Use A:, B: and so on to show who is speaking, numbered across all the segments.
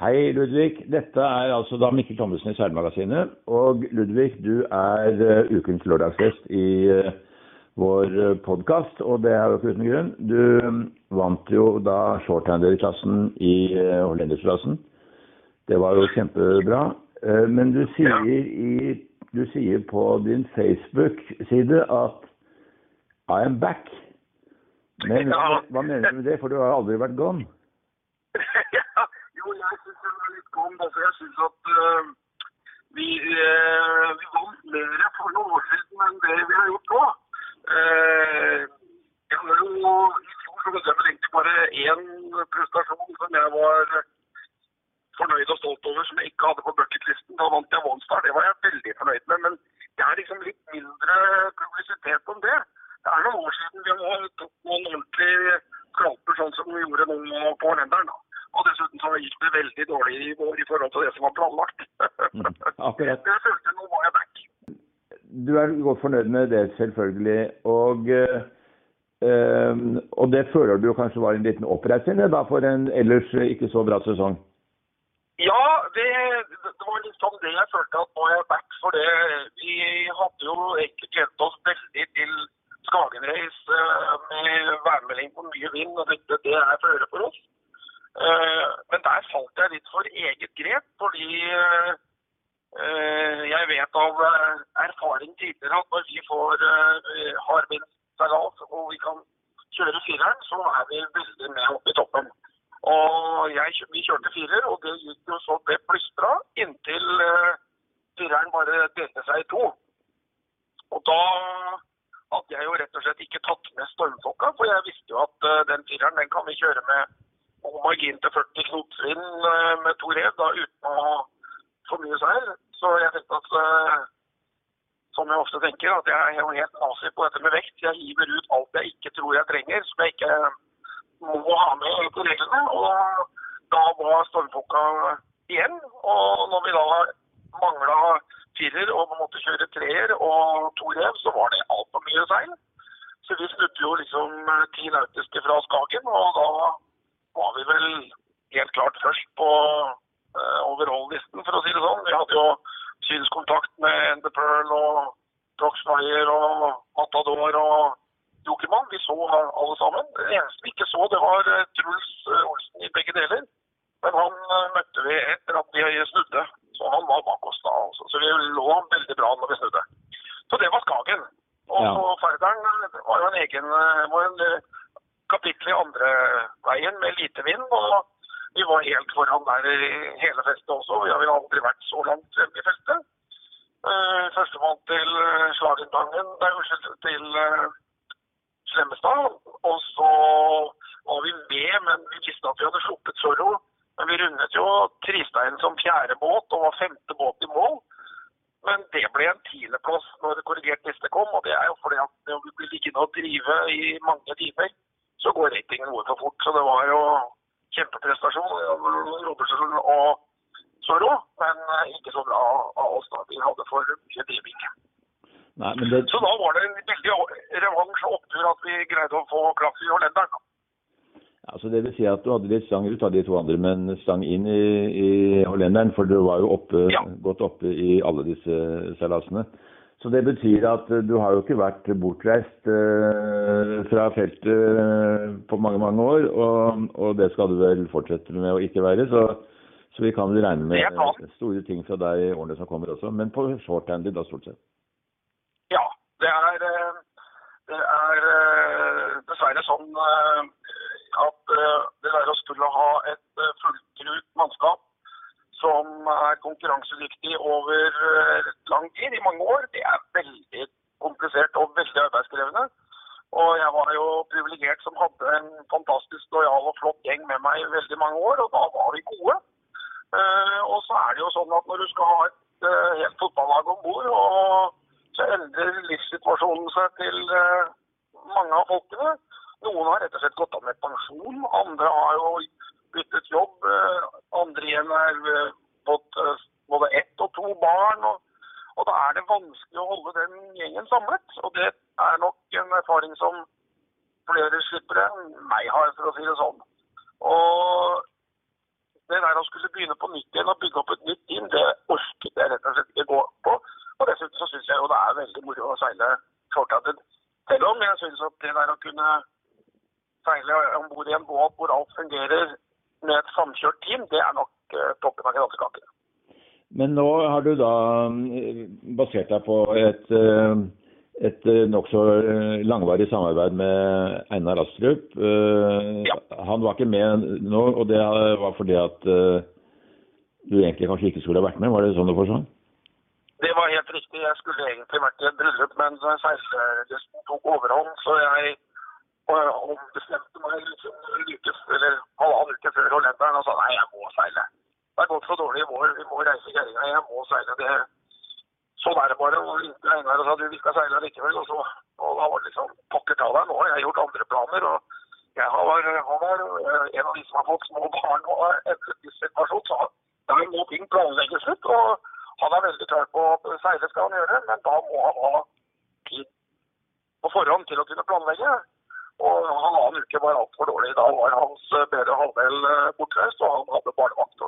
A: Hei, Ludvig. Dette er altså da Mikkel Thommessen i Seilmagasinet. Og Ludvig, du er uh, ukens lørdagsgjest i uh, vår podkast, og det er jo ikke uten grunn. Du um, vant jo da shorthander-klassen i hollendersklassen. Det var jo kjempebra. Men du sier, i, du sier på din Facebook-side at I am back. Men hva mener du med det? For du har aldri vært gone.
B: Altså, jeg syns at uh, vi, uh, vi vant mer for noen år siden enn det vi har gjort nå. Uh, jeg har jo I fjor så vel egentlig bare én prestasjon som jeg var fornøyd og stolt over, som jeg ikke hadde på bucketlisten. Da vant jeg One Det var jeg veldig fornøyd med. Men det er liksom litt mindre publisitet om det. Det er noen år siden vi har tatt noen ordentlige klamper, sånn som vi gjorde nå på Lenderen. Og dessuten så gikk det veldig dårlig i vår i forhold til det som var planlagt.
A: Mm, akkurat.
B: Jeg følte nå var jeg back.
A: Du er godt fornøyd med det, selvfølgelig. Og, øh, og det føler du kanskje var en liten oppreisning for en ellers ikke så bra sesong?
B: Ja, det, det var sånn det jeg følte at nå er jeg back. For det, vi hadde jo egentlig gledet oss veldig til Skagenreis med værmelding på mye vind. og det, det er føre for oss. Eh, men der falt jeg litt for eget grep, fordi eh, jeg vet av eh, erfaring tidligere at når vi får hardvindseilas og vi kan kjøre fireren, så er vi veldig med opp i toppen. Og jeg, vi kjørte firer, og det gikk jo så det plystra inntil fireren bare delte seg i to. Og da hadde jeg jo rett og slett ikke tatt med stormfokka, for jeg visste jo at den fireren den kan vi kjøre med margin til 40 knotsvind eh, med to rev da, uten å få mye seil. Så jeg tenkte at eh, som jeg ofte tenker, at jeg er helt nazi på dette med vekt. Jeg hiver ut alt jeg ikke tror jeg trenger, som jeg ikke må ha med på reglene. Og da var stormfokka igjen. Og når vi da mangla firer og måtte kjøre treer og to rev, så var det altfor mye seil. Så vi snudde jo liksom ti nautiske fra Skagen, og da var vi vel helt klart først på uh, overall-listen, for å si det sånn. Vi hadde jo synskontakt med The Pearl og Proxfire og Matador og Jokermann. Vi så alle sammen. Det eneste vi ikke så, det var uh, Truls uh, Olsen i begge deler. Men han møtte vi etter at vi snudde, så han var bak oss da. Altså. Så vi lå veldig bra når vi snudde. Så det var Skagen. Og så ja. Færderen var jo en egen var en, kapittel i andre veien med lite vind. og Vi var helt foran der i hele festet også. Vi har aldri vært så langt fremme i festet. Uh, Førstemann til uh, Slagentangen, nei, unnskyld, til uh, Slemmestad. Og så var vi med, men vi visste at vi hadde sluppet Zorro. Men vi rundet jo Tristein som fjerde båt og var femte båt i mål. Men det ble en tiendeplass når korrigert liste kom, og det er jo fordi at vi blir liggende og drive i mange timer så går ratingen noe for fort. Så det var jo kjempeprestasjon Robertsen og Zorro, men eh, ikke så bra av oss. da. Vi hadde for mye driving. Det... Så da var det en veldig revansj og opptur at vi greide å få klaff i Hollenderen.
A: Ja, så Det vil si at du hadde litt stang ut av de to andre, men stang inn i, i hollenderen, for du var jo oppe, ja. godt oppe i alle disse seilasene. Så det betyr at eh, du har jo ikke vært bortreist uh, fra feltet uh, på mange, mange år. Og, og, det skal du vel fortsette med å ikke være. Så, så vi kan vel regne med store ting fra deg i årene som kommer også. Men på shorthandy da, stort sett.
B: Ja. Det er, det er dessverre sånn at det der å skulle ha et fulltrut mannskap som er konkurransedyktig over eh, lang tid, i mange år, det er veldig komplisert og veldig arbeidskrevende. Og jeg var jo privilegert som hadde en fantastisk lojal og flott gjeng med meg i veldig mange år, og da var vi gode. Uh, og så er det jo sånn at når du skal ha et uh, helt fotballag om bord, så endrer livssituasjonen seg til mange av folkene. Noen har rett og slett gått av med pensjon, andre har jo byttet jobb. Eh, andre igjen har eh, fått eh, både ett og to barn. Og, og, da er det vanskelig å holde den gjengen samlet. Og det er nok en erfaring som flere slippere enn meg har, for å si det sånn. Og det der å skulle begynne på nytt igjen og bygge opp et nytt team, det orket jeg rett og slett ikke gå på. Og dessuten så syns jeg jo det er veldig moro å seile shorthanded. Selv om jeg syns at det der å kunne seile om bord i en båt hvor alt fungerer med et samkjørt team, det er nok uh, toppen av kransekakene.
A: Men nå har du da eh, basert deg på et, eh, et nokså langvarig samarbeid med Einar Astrup.
B: Ja.
A: Han var ikke med nå, og det var fordi at du egentlig kanskje ikke skulle ha vært med? Var det sånn du forstår?
B: Det var helt riktig. Jeg skulle egentlig vært i et bryllup, men seillysten tok overhånd. Så jeg ombestemte meg liksom eller halvannen uke før Hollenderen og sa nei, jeg må seile. Det er gått så dårlig i vår, vi må reise kjerringa, jeg må seile. det Sånn er det bare. Og ringte Einar og sa du, vi skal seile likevel. Og, så, og da var det liksom pokker ta deg, nå jeg har gjort andre planer. og jeg har, han er en av de som har fått små barn og endret livssituasjon, så der må ting planlegges ut. og han er veldig klar på at seile skal han gjøre, men da må han ha tid på forhånd til å kunne planlegge. Og halvannen uke var altfor dårlig. Da var hans eh, bedre halvdel eh, bortreist, og han hadde barnevakt.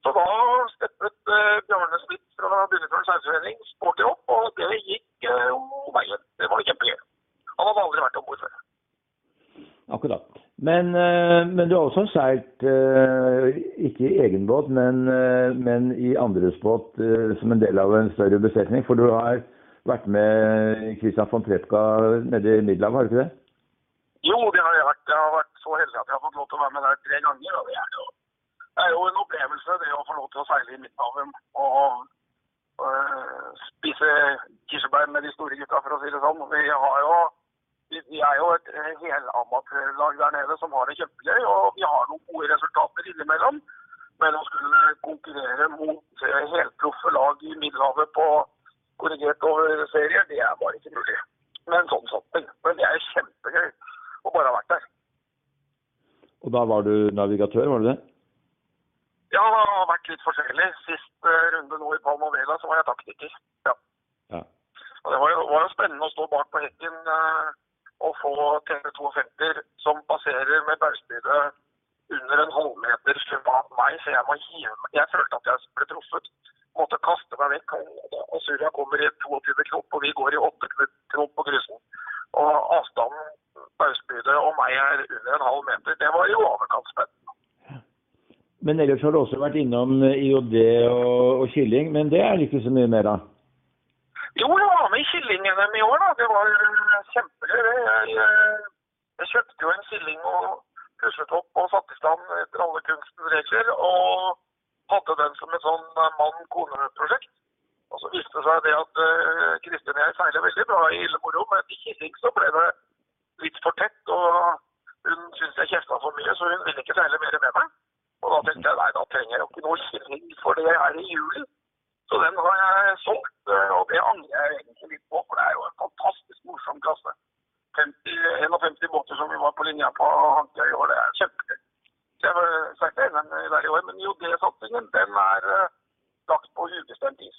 B: Så da steppet uh, Bjarne Smith fra Bunnefjorden seilforening sporty opp, og det gikk jo veien. Det var kjempegøy. Han hadde aldri vært om bord før.
A: Akkurat. Men, men, du har også seilt, ikke i egen båt, men, men i andres båt som en del av en større besetning. For du har vært med Christian von Trepka nede i Middelhavet, har du ikke det?
B: Jo, det har jeg vært. Jeg har vært så heldig at jeg har fått lov til å være med der tre ganger. og Det er jo, det er jo en opplevelse det å få lov til å seile i Midthaven og, og uh, spise kirsebær med de store gutta, for å si det sånn. Vi, jo, vi, er jo et helamatørlag der nede som har det kjempegøy, og vi har noen gode resultater innimellom. Men å skulle konkurrere mot helproffe lag i Middelhavet på korrigert over serier, det er bare ikke mulig. Men sånn sånn. Men det er kjempegøy og bare har vært der.
A: Og da var du navigatør, var du det?
B: Ja, det har vært litt forskjellig. Sist uh, runde nå i Palma Vega så var jeg taktiker. Ja.
A: ja.
B: Og det var jo, var jo, spennende å stå bak på hekken uh, og få TV52 som passerer med bauspydet under en halvmeter bak meg, så jeg må hive meg. Jeg følte at jeg ble truffet. Måtte kaste meg vekk. Og Surya kommer i 22 knop, og vi går i 8 knop på kryssen. Og avstanden Bausbydet og meg er under en halv meter. Det var jo overkant spennende.
A: Men ellers har du også vært innom IOD og, og kylling, men det er det ikke så mye mer av?
B: Jo, jeg var med i Kylling-NM i år, da. Det var kjempegøy. Jeg, jeg, kjøpte jo en kylling og pusset opp og satte i stand etter alle kunstens regler. Og hadde den som et sånn mann-kone-prosjekt. Og så viste det seg det at uh, Kristin og jeg seiler veldig bra i ille moro, men i Kylling så ble det litt for tett. Og hun syntes jeg kjefta for mye, så hun ville ikke seile mer med meg. Og da tenkte jeg nei, da trenger jeg jo ikke noe kylling, for det er i juli. Så den har jeg solgt, eh, og det angrer jeg egentlig litt på, for det er jo en fantastisk morsom klasse. 50, 51 båter som vi var på linja på Hankøy i år, det er kjempegøy. Jeg seilte NM der i år, men IOD-satsingen den er uh, lagt på ubestemt is.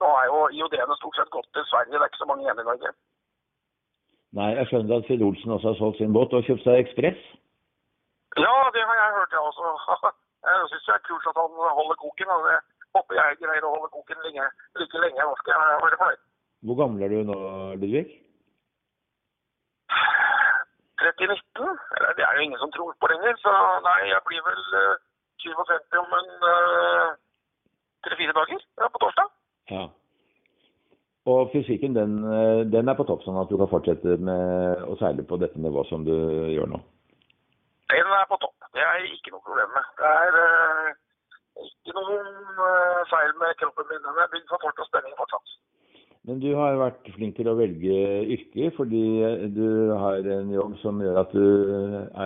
B: Nå er jo IOD-ene stort sett gått til Sverige, det er ikke så mange igjen i Norge.
A: Nei, jeg skjønner at Finn Olsen også har solgt sin båt og kjøpt seg Ekspress?
B: Ja, det har jeg hørt, jeg også. Jeg syns det er kult at han holder koken. og det håper jeg greier å holde koken lenge, like lenge. Hva skal jeg være for?
A: Hvor gammel er du nå, Ludvig?
B: 30-19? Eller det er jo ingen som tror på lenger, så nei, jeg blir vel uh, 57 om en tre-fire uh, dager. Ja, på torsdag.
A: Ja. Og fysikken den, eh, den, er på topp, sånn at du kan fortsette med å seile på dette nivået som du gjør nå?
B: Den er på topp. Det er ikke noe problem med. Det er uh, ikke noen uh, feil med kroppen min. Den er bygd for fart og spenning fortsatt.
A: Men du har vært flink til å velge yrke, fordi du har en jobb som gjør at du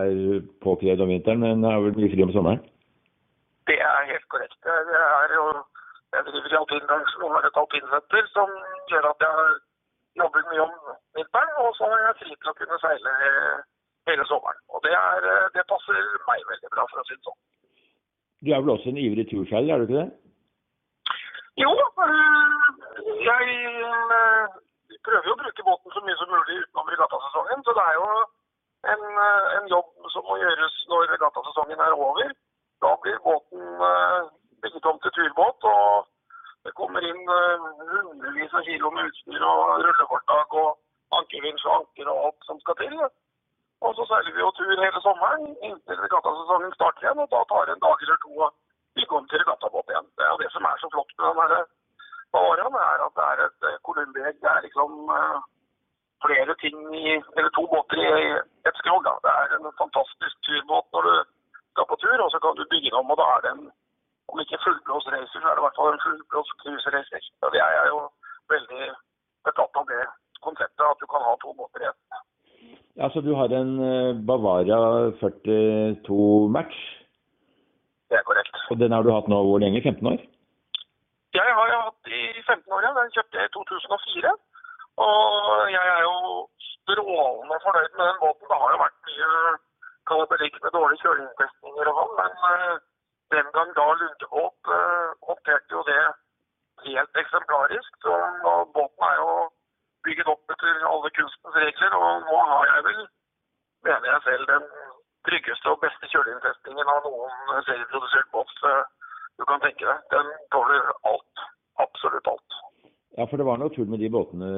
A: er påkrevd om vinteren, men har vel mye fri om sommeren?
B: Det er helt korrekt. Det er jo jeg driver i alpinbransjen og har et alpinsenter som gjør at jeg har jobbet mye om vinteren. Og så har jeg fri til å kunne seile hele sommeren. Og det, er, det passer meg veldig bra, for å si det sånn.
A: Du er vel også en ivrig turseiler, er du ikke det?
B: Jo, jeg prøver jo å bruke båten så mye som mulig utenom regattasesongen. Så det er jo en, en jobb som må gjøres når regattasesongen er over. Da blir båten bygget om til turbåt. og det kommer inn uh, hundrevis av kilo med utstyr og rullefortak og ankervinsj og anker og alt som skal til. Og så seiler vi jo tur hele sommeren inntil regattasesongen starter igjen. Og da tar det en dag eller to å bygge om til regattabåt igjen. Det er det som er så flott med den her Bavariaen, er at det er et Columbiegg. Det er liksom uh, flere ting i Eller to båter i et skrog. Da. Det er en fantastisk turbåt når du skal på tur, og så kan du bygge den om, og da er det en om ikke fullblås racer, så er det i hvert fall en fullblås cruiseracer. Og det er jeg jo veldig betatt av det konseptet, at du kan ha to båter i ett.
A: Ja, Så du har en Bavaria 42 Match?
B: Det er korrekt.
A: Og den har du hatt nå hvor lenge? 15 år?
B: Jeg har jeg hatt i 15 år, ja. Den kjøpte jeg i 2004. Og jeg er jo strålende fornøyd med den båten. Det har jo vært mye kalabalik med dårlige kjølingstestinger og sånn, men den gang da Lundevåg uh, håndterte jo det helt eksemplarisk. Så båten er jo bygget opp etter alle kunstens regler, og nå har jeg vel, mener jeg selv, den tryggeste og beste kjøleinntestingen av noen serieprodusert båt du kan tenke deg. Den tåler alt. Absolutt alt.
A: Ja, for det var noe tull med de båtene,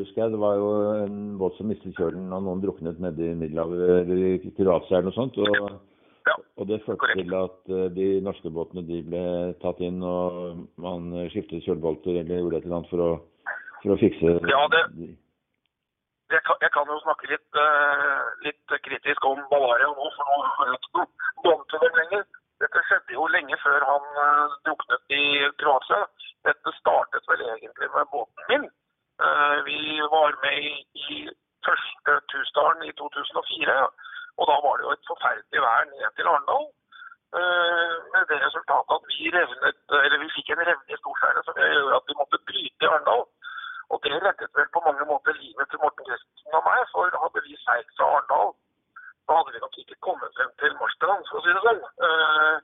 A: husker jeg. Det var jo en båt som mistet kjølen og noen druknet nede i Middelhavet eller Kroatia eller noe sånt. og
B: ja,
A: og det førte til at de norske båtene de ble tatt inn, og man skiftet kjølbolter eller gjorde et eller annet for å, for å fikse
B: Ja, det, jeg, kan, jeg kan jo snakke litt, uh, litt kritisk om Bavaria nå, for nå har jeg ikke noe bånd til dem lenger. Dette skjedde jo lenge før han uh, druknet i Kroatia. Dette startet vel egentlig med båten min. Uh, vi var med i, i første Tusdalen i 2004. Og da var det jo et forferdelig vær ned til Arendal. Uh, med det resultatet at vi revnet, eller vi fikk en revne i Storskjæret som gjorde at vi måtte bryte i Arendal. Og det reddet vel på mange måter livet til Morten Christensen og meg. For hadde vi seilt fra Arendal, så hadde vi nok ikke kommet frem til Marstrand, for å si det sånn. Uh,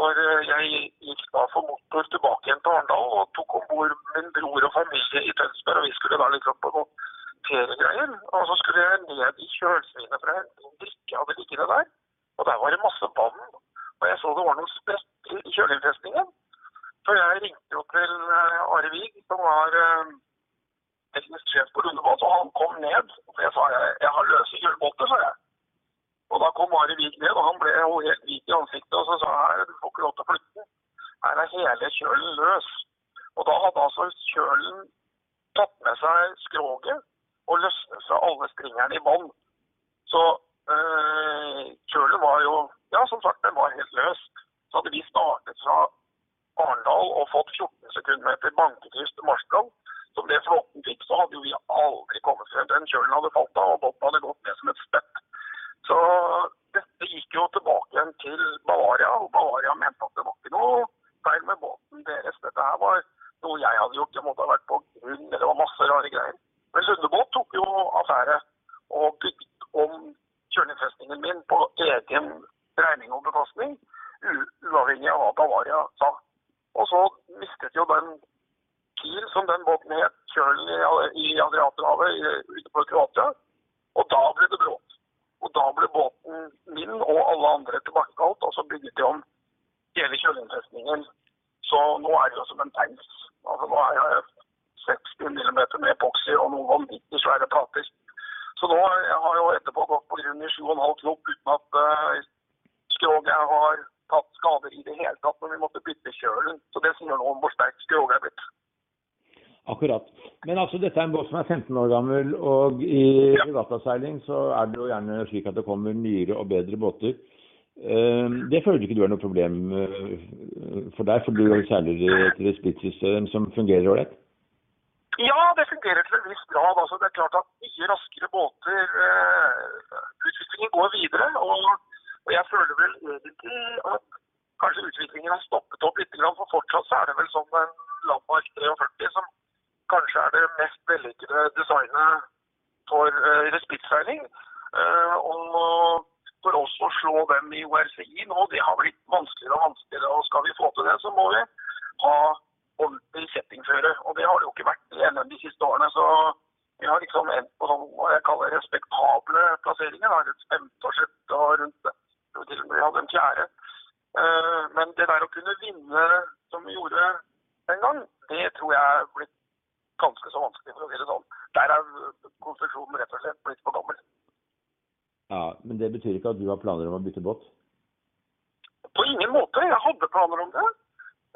B: for jeg gikk da for motor tilbake igjen til Arendal og tok om bord min bror og familie i Tønsberg. Og vi skulle da liksom på noe feriegreier. Og så skulle jeg ned i kjølsvinet for å hente en drikke jeg hadde liggende der. Og der var det masse vann. Og jeg så det var noen sprekker i kjøleinnfestningen. Så jeg ringte jo til Are Wiig, som var teknisk sjef på Lundebåt, og han kom ned. Og jeg sa jeg, jeg har løse kjølebåter, sa jeg. Og da kom Are Wiig ned, og han ble jo helt hvit i ansiktet. Og så sa her, du får ikke lov til å flytte. Her er hele kjølen løs. Og da hadde altså kjølen tatt med seg skroget og løsnet fra alle stringerne i bånn. Så øh, kjølen var jo Ja, som sagt, den var helt løs. Så hadde vi startet fra Arendal og fått 14 sekundmeter bankekryss til Marskall, som det flåten fikk, så hadde jo vi aldri kommet frem. Den kjølen hadde falt av, og båten hadde gått ned som et spett. Så dette gikk jo tilbake igjen til Bavaria, og Bavaria mente at det var ikke noe feil med båten deres. Dette her var noe jeg hadde gjort. Jeg måtte ha vært på grunn, det var masse rare greier. Men Lundebåt tok jo affære og bygde om kjøleinnfestningen min på egen regning og bekostning, uavhengig av hva Bavaria sa. Og så mistet jo den Kiel, som den båten het, kjølen i Adriaterhavet ute på Kroatia. Og da ble det bråk. Ble båten min og alle andre tilbakekalt, og så bygget de om hele kjøleinnfestningen. Så nå er det jo som en tanks. Altså nå er jeg 60 mm med epoxy og noen vanvittig svære plater. Så nå jeg har jo etterpå gått på grunn i 7,5 knop uten at uh, skroget har tatt skader i det hele tatt når vi måtte bytte kjølen. Så det sier noe om hvor sterkt skroget er blitt.
A: Akkurat. Men altså, dette er en båt som er 15 år gammel, og i regattaseiling så er det jo gjerne slik at det kommer nyere og bedre båter. Eh, Det føler ikke du er noe problem eh, for deg, for du seiler til et splittsystem som fungerer ålreit?
B: Ja, det fungerer til en viss grad. Altså, det er klart at mye raskere båter eh, Utviklingen går videre. Og, og jeg føler vel egentlig at kanskje utviklingen har stoppet opp litt. For fortsatt så er det vel sånn en Landmark 43 som kanskje er det mest vellykkede designet for uh, respittseiling. Uh, og for oss å slå dem i ORCI nå, det har blitt vanskeligere og vanskeligere. Og skal vi få til det, så må vi ha ordentlig settingføre. Og det har det jo ikke vært i NM de siste årene. Så vi har liksom endt på sånn, hva jeg kaller respektable plasseringer. Rundt femte og sjette og rundt. Vi til og med hadde en fjerde. Eh, Men det der å kunne vinne som vi gjorde en gang, det tror jeg er blitt ganske så vanskelig, for å si det sånn. Der er konstruksjonen rett og slett blitt for gammel.
A: Ja, Men det betyr ikke at du har planer om å bytte båt?
B: På ingen måte. Jeg hadde planer om det.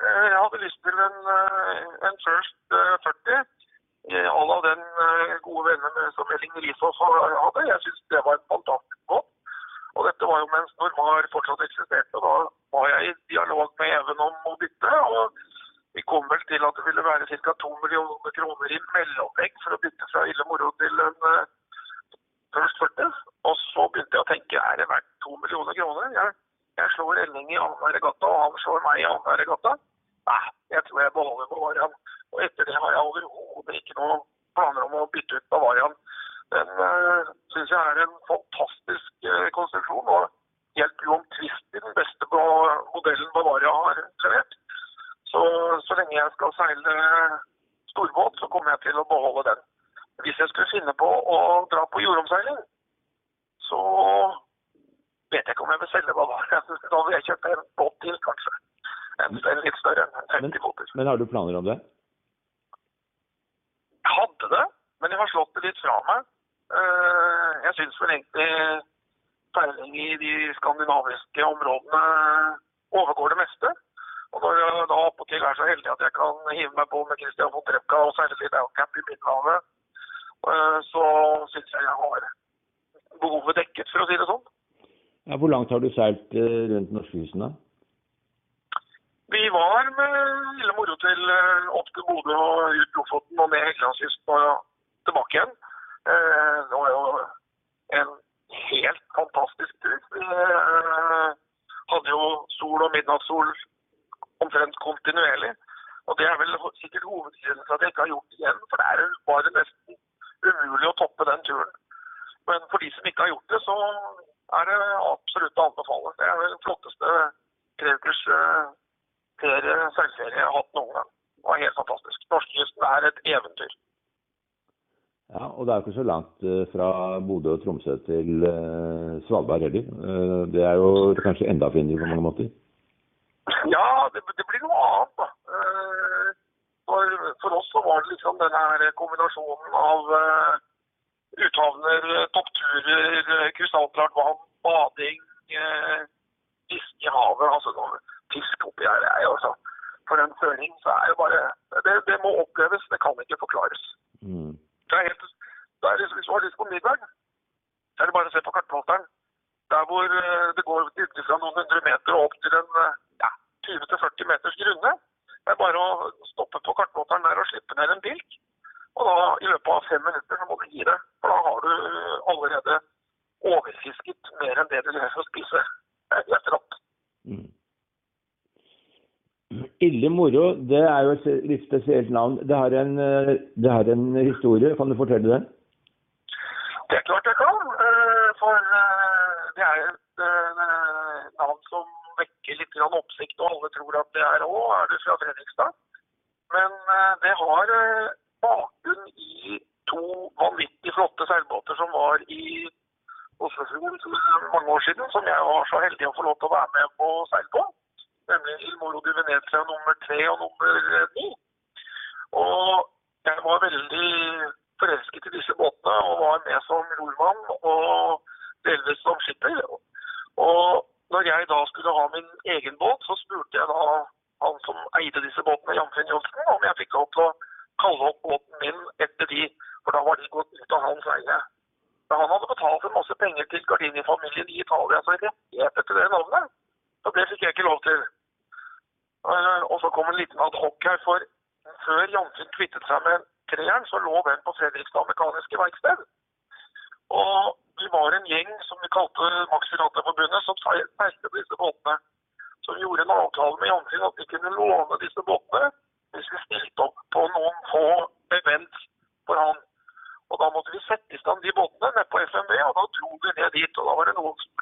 B: Eh, Jeg hadde lyst til en, eh, en First eh, 40 eh, à la den eh, gode vennen som Elling Rishoff hadde. Jeg syns det var en fantastisk båt. Og dette var jo mens Normar fortsatt eksisterte. Da var jeg i dialog med Even om å bytte. og Vi kom vel til at det ville være ca. to millioner kroner i mellomlegg for å bytte fra Ille Moro til en først First 40. Og så begynte jeg å tenke er det verdt to millioner kroner? Jeg, jeg slår Elling i annenhver regatta, og han slår meg i annenhver regatta. Nei, jeg tror jeg beholder Bavarian. Og etter det har jeg overhodet ikke noen planer om å bytte ut Bavarian. Den øh, syns jeg er en fantastisk øh, konstruksjon, og helt uomtvistelig den beste modellen Bavaria har levert. Så, så lenge jeg skal seile storbåt, så kommer jeg til å beholde den. Hvis jeg skulle finne på å dra på jordomseiling, så vet jeg ikke om jeg vil selge Bavaria. Da vil jeg kjøpe en båt til, kanskje. En, en litt større enn 50 foter.
A: Men har du planer om det?
B: Jeg hadde det, men jeg har slått det litt fra meg. Eh, Jeg syns vel egentlig seiling i de skandinaviske områdene overgår det meste. Og når jeg da attpåtil er så heldig at jeg kan hive meg på med Christian von Trepka og særlig Downcap i Middelhavet, eh, så syns jeg jeg har behovet dekket, for å si det sånn.
A: Ja, Hvor langt har du seilt eh, rundt norskekysten, da?
B: Vi var med lille moro til eh, opp til Bodø og ut Lofoten og ned Helgelandskysten og tilbake igjen. Det var jo en helt fantastisk tur. Vi hadde jo sol og midnattssol omtrent kontinuerlig. Og det er vel sikkert hovedgrunnen til at jeg ikke har gjort det igjen, for det er bare nesten umulig å toppe den turen. Men for de som ikke har gjort det, så er det absolutt å anbefale. Det er vel den flotteste treukers eh, ferie, seilferie jeg har hatt noen gang. Det var helt fantastisk. Norskekysten er et eventyr.
A: Ja, og det er jo ikke så langt eh, fra Bodø og Tromsø til eh, Svalbard heller. Det er jo kanskje enda finere på mange måter.
B: Ja, det, det blir noe annet, da. Eh, For, for oss så var det liksom denne her kombinasjonen av uh, uthavner, eh, toppturer, eh, krystallklart vann, bading, uh, fiske i havet. Altså fisk oppi her er jo altså For en føring så er jo bare det, det må oppleves, det kan ikke forklares.
A: Mm.
B: Det er helt, det er liksom, hvis du har lyst på middag, så er det bare å se på kartplateren. Der hvor eh, det går ut fra noen hundre meter og opp til en eh, 20-40 meters grunne. Det er bare å stoppe på kartploteren der og slippe ned en bilk. Og da i løpet av fem minutter så må du gi det. For da har du eh, allerede overfisket mer enn det du lever å spise. Det er helt rått.
A: Mm. Ille moro, det er jo et litt spesielt navn. Det har en, eh, det har en historie. Kan du fortelle den?
B: Det er klart jeg kan. eh, For det er et vekker litt oppsikt, og alle tror at det er Å, Er det fra Fredrikstad? Men eh, det har eh, bakgrunn i to vanvittig flotte seilbåter som var i Oslofjorden for mange år siden, som jeg var så heldig å få lov til å være med på seil på. Nemlig Il Moro di Venezia nummer tre og nummer eh, ni. Og jeg var veldig forelsket i disse båtene og var med som rormann og delvis som skipper. Og når jeg da skulle ha min egen båt, så spurte jeg da han som eide disse båtene, Jamfinn Johnsen, om jeg fikk lov til å kalle opp båten min etter de, for da var de gått ut av hans eie. Men han hadde betalt en masse penger til Gardini-familien i Italia, så jeg het etter det navnet. Så det fikk jeg ikke lov til. Eh, Og så kom en liten ad hoc her, for før Jamfinn kvittet seg med treeren, så lå den på Fredrikstad Mekaniske Verksted.
A: out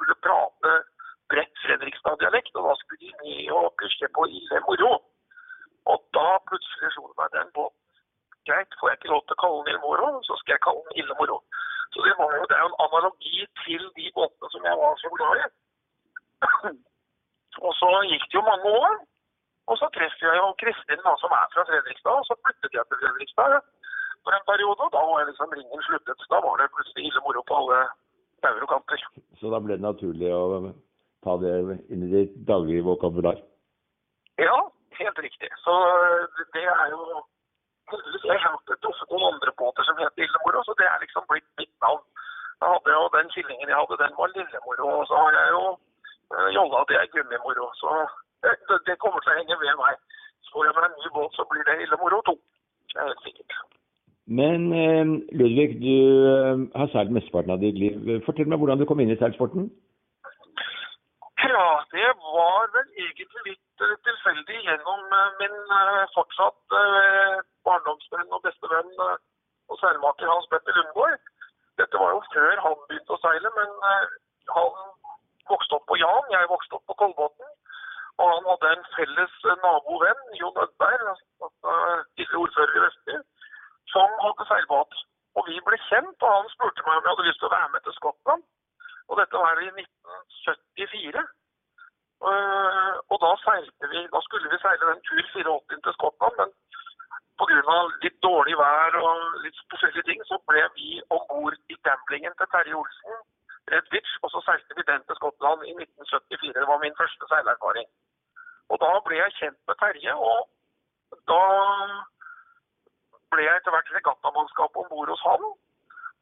A: vokabular?
B: Ja, helt riktig. Så det er jo Jeg hørte også noen andre båter som heter Lillemoro, så det er liksom blitt mitt navn. Jeg hadde jo Den killingen jeg hadde, den var Lillemor, Og så har jeg jo jolla at jeg er Gummimoro. Så det, det, kommer til å henge ved meg. Får jeg meg en ny båt, så blir det Lillemoro 2. Det er helt sikkert.
A: Men eh, Ludvig, du eh, har seilt mesteparten av ditt liv. Fortell meg hvordan du kom inn i seilsporten?
B: Det var vel egentlig litt uh, tilfeldig gjennom uh, min uh, fortsatt barndomsvenn og bestevenn og seilmaker Hans Petter Lundgaard. Dette var jo før han begynte å seile, men han vokste opp på Jan, jeg vokste opp på Kolbotn. Og han hadde en felles nabovenn, Jon Ødberg, tidligere ordfører i Vestby, som hadde seilbåt. Og vi ble kjent, og han spurte meg om jeg hadde lyst til å være med til Skottland. Og dette var i 1974. Uh, og da seilte vi, da skulle vi seile den tur 84 til Skottland, men pga. litt dårlig vær og litt forskjellige ting, så ble vi om bord i gamblingen til Terje Olsen, Redwich, og så seilte vi den til Skottland i 1974. Det var min første seilerfaring. Og da ble jeg kjent med Terje, og da ble jeg etter hvert regattamannskap om bord hos han.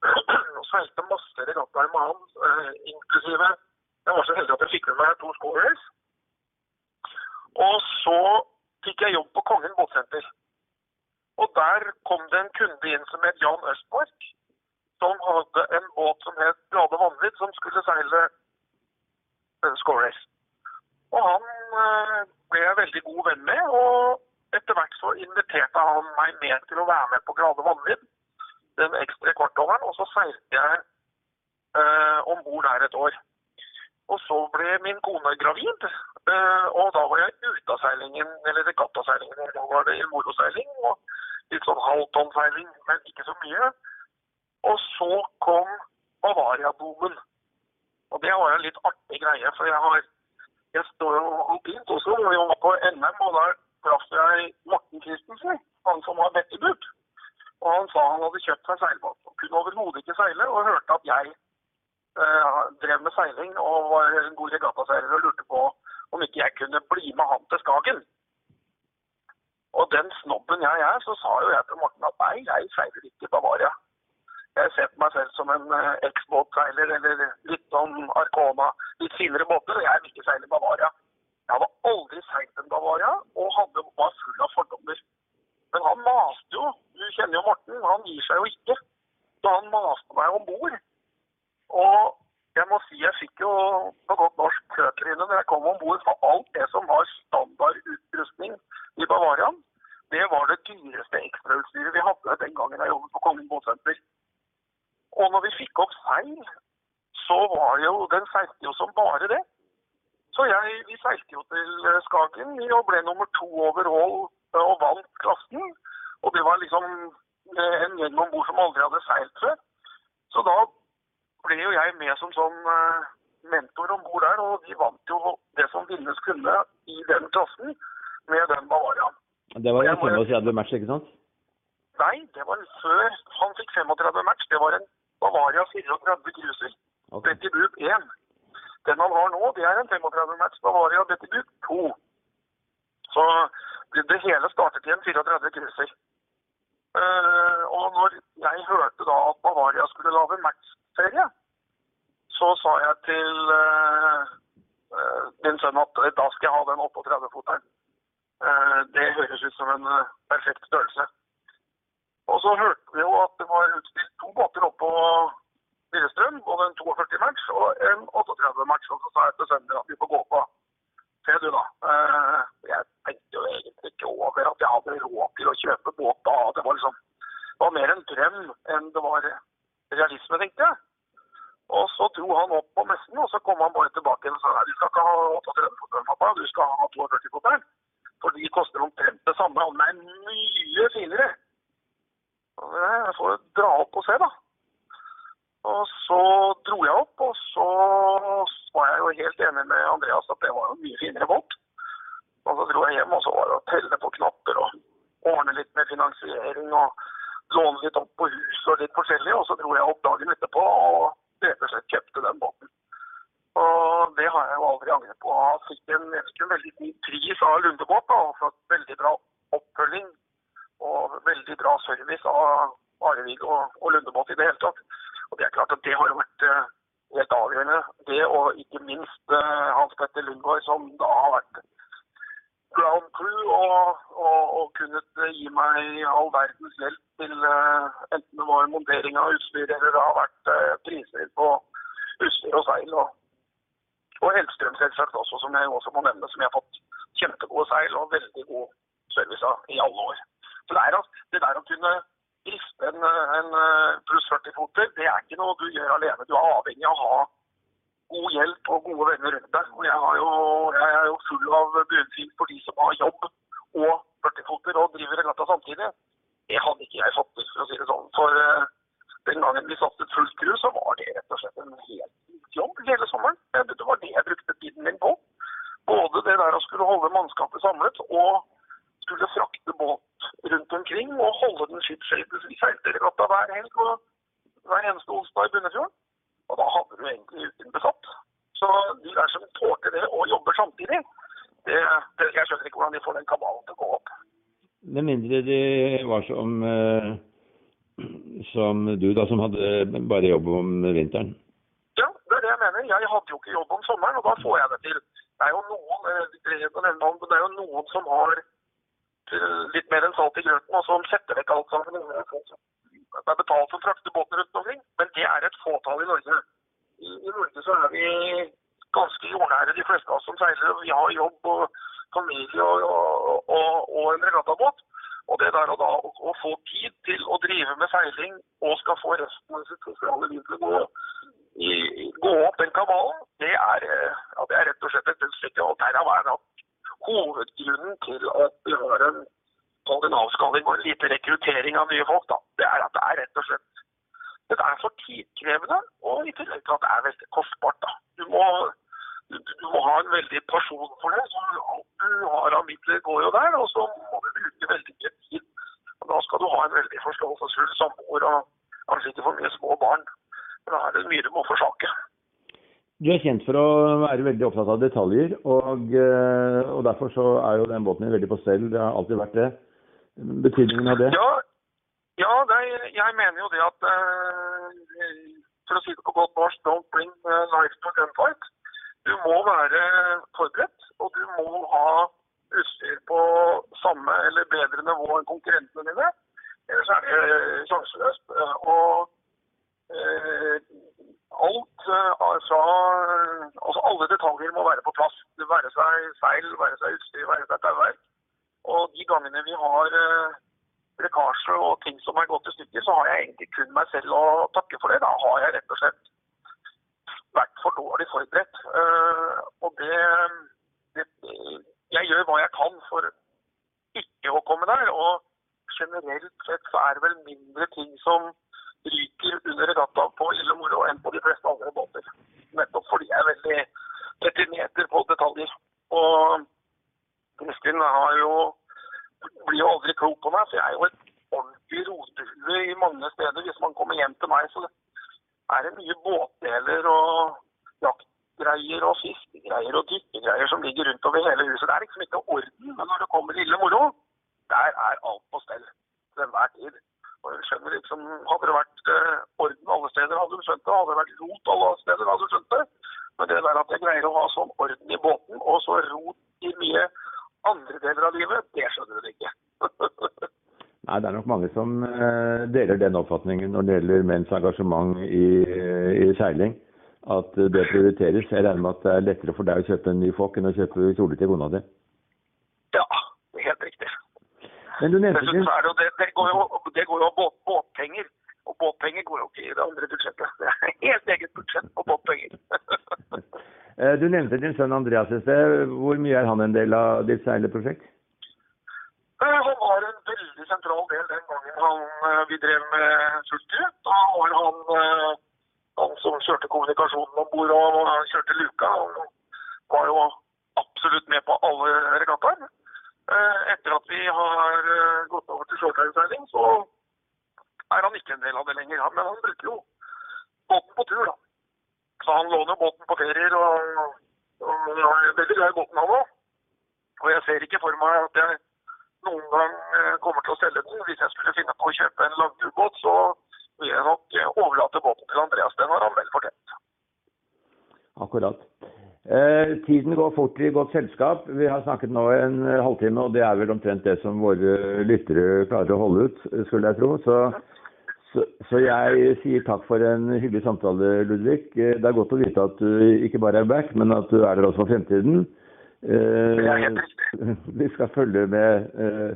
B: og seilte masse regattaer med han, uh, inklusive jeg var så heldig at jeg fikk med meg to scorers. Og så fikk jeg jobb på Kongen båtsenter. Og der kom det en kunde inn som het Jan Østmark, som hadde en båt som het Glade Vanvidd, som skulle seile uh, Scorers. Og han uh, ble jeg veldig god venn med, og etter hvert så inviterte han meg med til å være med på Glade Vanvidd, den ekstra kortoveren, og så seilte jeg eh, om bord der et år. Og så ble min kone gravid, eh, og da var jeg ute av seilingen, eller regattaseilingen. Da var det moroseiling og litt sånn halvtonnseiling, men ikke så mye. Og så kom Bavaria-boomen. Og det var en litt artig greie, for jeg har jeg står jo alpint også, og jeg var på NM, og der traff jeg Morten Christensen, han som har bettebuk. Og han sa han hadde kjøpt seg seilbåt, og kunne overhodet ikke seile, og hørte at jeg drev med seiling og var en god regattaseiler og lurte på om ikke jeg kunne bli med han til Skagen. Og den snobben jeg er, så sa jo jeg til Morten at nei, jeg seiler ikke i Bavaria. Jeg ser på meg selv som en eksbåtseiler eller litt sånn Arcona, litt finere båter, og jeg vil ikke seile Bavaria. Jeg hadde aldri seilt en Bavaria og hadde, var full av fordommer. Men han maste jo. Du kjenner jo Morten, han gir seg jo ikke. Så han maste meg om bord. Og jeg må si jeg fikk jo på godt norsk køtryne når jeg kom om bord, for alt det som var standardutrustning i Bavarian, det var det dyreste ekstrautstyret vi hadde den gangen jeg jobbet på Kongen båtsenter. Og når vi fikk opp seil, så var jo den seilte jo som bare det. Så jeg, vi seilte jo til Skagen og ble nummer to over Hål og vant klassen. Og det var liksom en gjeng om bord som aldri hadde seilt før. Så da ble jo jeg med som sånn uh, mentor om bord der, og de vant jo det som vinnes kunne i den klassen med den Bavariaen.
A: Det var en 35 match, ikke sant?
B: Nei, det var før han fikk 35 match. Det var en Bavaria 34 cruiser. Okay. Betty Boop 1. Den han har nå, det er en 35 match Bavaria Betty Boop 2. Så det, det hele startet i en 34 cruiser. Uh, og når jeg hørte da at Bavaria skulle lage matchserie, så sa jeg til uh, uh, min sønn at da skal jeg ha den 38-foteren. det høres ut som en perfekt størrelse. Og så hørte vi jo at det var utstilt to båter oppå Lillestrøm, både en 42 match og en 38 match. Og så sa jeg til sønnen at vi får gå på. Se du, da. jeg tenkte jo egentlig ikke over at jeg hadde råd til å kjøpe båt da. Det var liksom det var mer en drøm enn det var realisme, tenkte jeg. Og så dro han opp på messen, og så kom han bare tilbake og sa nei, du skal ikke ha 38 fotball, pappa, du skal ha 42 fotball. For de koster omtrent det samme, og den er mye finere. Jeg får dra opp og se, da. Og så dro jeg opp, og så var jeg jo helt enig med Andreas at det var en mye finere båt. Og så dro jeg hjem, og så var det å telle på knapper og ordne litt med finansiering og låne litt opp på huset og litt forskjellig. Og så dro jeg opp dagen etterpå og rett og slett kjøpte den båten. Og det har jeg jo aldri angret på. Jeg fikk en, jeg fikk en veldig fin pris av Lundebåt og fått veldig bra oppfølging og veldig bra service av Arevig og, og Lundebåt i det hele tatt. Og det er klart at det har vært uh, helt avgjørende. Det og ikke minst uh, Hans Petter Lundgaard, som da har vært ground crew og, og, og kunnet gi meg all verdens hjelp til uh, enten det var montering av utstyr eller det har vært priser på utstyr og seil. og og Hellstrøm selvsagt også, som jeg også må nevne, som jeg har fått kjempegode seil og veldig god service av i alle år. Så det, er, det der å kunne drifte en, en pluss 40-foter, det er ikke noe du gjør alene. Du er avhengig av å ha god hjelp og gode venner rundt deg. Og jeg, jo, jeg er jo full av beundring for de som har jobb og 40-foter og driver regatta samtidig. Det hadde ikke jeg til, for å si det sånn. For uh, den gangen vi satset fullt kru, så var det rett og slett en helt jobb hele sommeren. Det var det jeg brukte tiden min på. Både det der å skulle holde mannskapet samlet og skulle frakte båt rundt omkring og holde den skipsskøytes. Vi seilte regatta hver helg og hver eneste onsdag i Bunnefjorden. Og da hadde du egentlig uken besatt. Så de der som tålte det og jobber samtidig, det, det, jeg skjønner ikke hvordan de får den kabalen til å gå opp.
A: Med mindre de var som, eh, som du, da, som hadde bare jobb om vinteren?
B: Ja, det er det jeg mener. Jeg hadde jo ikke jobb om sommeren, og da får jeg det til. Det er jo noen, eh, det er jo noen som har litt mer enn salt i grøten, og som setter vekk alt sammen. Det er betalt for å frakte båten rundt omkring, men det er et fåtall i Norge. I, I, Norge så er vi ganske jordnære, de fleste av oss som seiler. Vi har jobb og familie og, og, og, og en regattabåt. Og det der å, da, å, få tid til å drive med seiling og skal få resten av sitt sosiale liv til å gå gå opp den kabalen, det er, eh, ja, det er rett og slett et stykke. Og derav er nok hovedgrunnen til at vi har en, en avskalling og en lite rekruttering av nye folk. Da. Det er at det er rett og slett det er for tidkrevende, og i tillegg til at det er veldig kostbart. Da. Du må, du, du må ha en veldig person for det. så Alt du har av midler, går jo der. Og så må du bruke veldig mye tid. Og da skal du ha en veldig forståelsesfull samboer og kanskje ikke for mye små barn. Da er det mye du må forsake.
A: Du er kjent for å være veldig opptatt av detaljer, og, eh, og derfor så er jo den båten din veldig på stell. Det har alltid vært det. Betydningen av det?
B: Ja, ja det, jeg mener jo det at uh, For å si det på godt norsk, don't bring eh, life to gunfight. Du må være forberedt, og du må ha utstyr på samme eller bedre nivå enn konkurrentene dine. Ellers er det sjanseløst. Og Eh, alt eh, fra altså Alle detaljer må være på plass. Det være seg seil, være seg utstyr, være seg tauverk. Og de gangene vi har eh, lekkasje og ting som har gått i stykker, så har jeg egentlig kun meg selv å takke for det. Da har jeg rett og slett vært for dårlig forberedt. Og det, det Jeg gjør hva jeg kan for ikke å komme der. Og generelt sett så er det vel mindre ting som ryker under regatta på ille moro enn på de fleste andre båter. Nettopp fordi jeg er veldig retineter på detaljer. Og Kristin har jo blir jo aldri klok på meg, for jeg er jo et ordentlig rotehue i mange steder. Hvis man kommer hjem til meg, så er det mye båtdeler og jaktgreier og fiskegreier og dykkegreier som ligger rundt over hele huset. Det er liksom ikke orden, men når det kommer ille moro, der er alt på stell til enhver tid. Og jeg skjønner liksom, Hadde det vært eh, orden alle steder, hadde du skjønt det. Hadde det vært rot alle steder, hadde du skjønt det. Men det der at jeg greier å ha sånn orden i båten, og så rot i mye andre deler av livet, det skjønner du ikke.
A: Nei, Det er nok mange som eh, deler den oppfatningen når det gjelder menns engasjement i, i, seiling. At det prioriteres. Jeg regner med at det er lettere for deg å kjøpe en ny fokk enn å kjøpe kjole til kona di?
B: Ja, helt riktig.
A: Men du nevnte
B: Dessuten er det, det, det går jo, det går jo båt, båtpenger. Og båtpenger går jo ikke i det andre budsjettet. Det er helt eget budsjett på båtpenger.
A: Eh, du nevnte din sønn Andreas i sted. Hvor mye er han en del av ditt seileprosjekt?
B: Eh, han var en veldig sentral del den han, eh, vi drev med sulttur. Da var han han som kjørte kommunikasjonen om bord og kjørte luka Han var jo absolutt med på alle regattaer. Eh, etter at vi har eh, gått over til shorttimeseiling, så er han ikke en del av det lenger. Men han bruker jo båten på tur, da. Så han låner båten på ferier, og, og er veldig glad i båten han òg. Og jeg ser ikke for meg at jeg noen gang eh, kommer til å selge den. Hvis jeg skulle finne på å kjøpe en langturbåt, så vil jeg nok overlate båten til Andreas. Den har han vel fortjent.
A: Akkurat. Eh, tiden går fort i godt selskap. Vi har snakket nå en eh, halvtime, og det er vel omtrent det som våre lyttere klarer å holde ut, skulle jeg tro. Så, så, så jeg sier takk for en hyggelig samtale, Ludvig. Eh, det er godt å vite at du ikke bare er back, men at du er der også for fremtiden.
B: Eh,
A: vi skal følge med eh,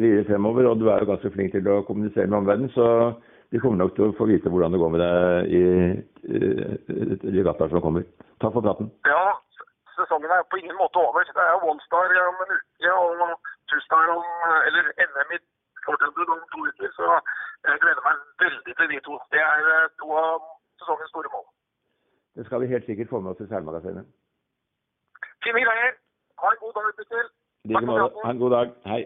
A: videre fremover, og du er jo ganske flink til å kommunisere med omverdenen. Så vi kommer nok til å få vite hvordan det går med deg i, i regattaer som kommer. Takk for praten.
B: Ja, sesongen er på ingen måte over. Det er OneStar om en uke og Tustar om eller NM i fortilbud om to uker. Så jeg gleder meg veldig til de to. Det er eh, to av sesongens store mål.
A: Det skal vi helt sikkert få med oss i Seilmagasinet.
B: Fine greier. Ha en god dag, Mikkel.
A: Ha en god dag. Hei.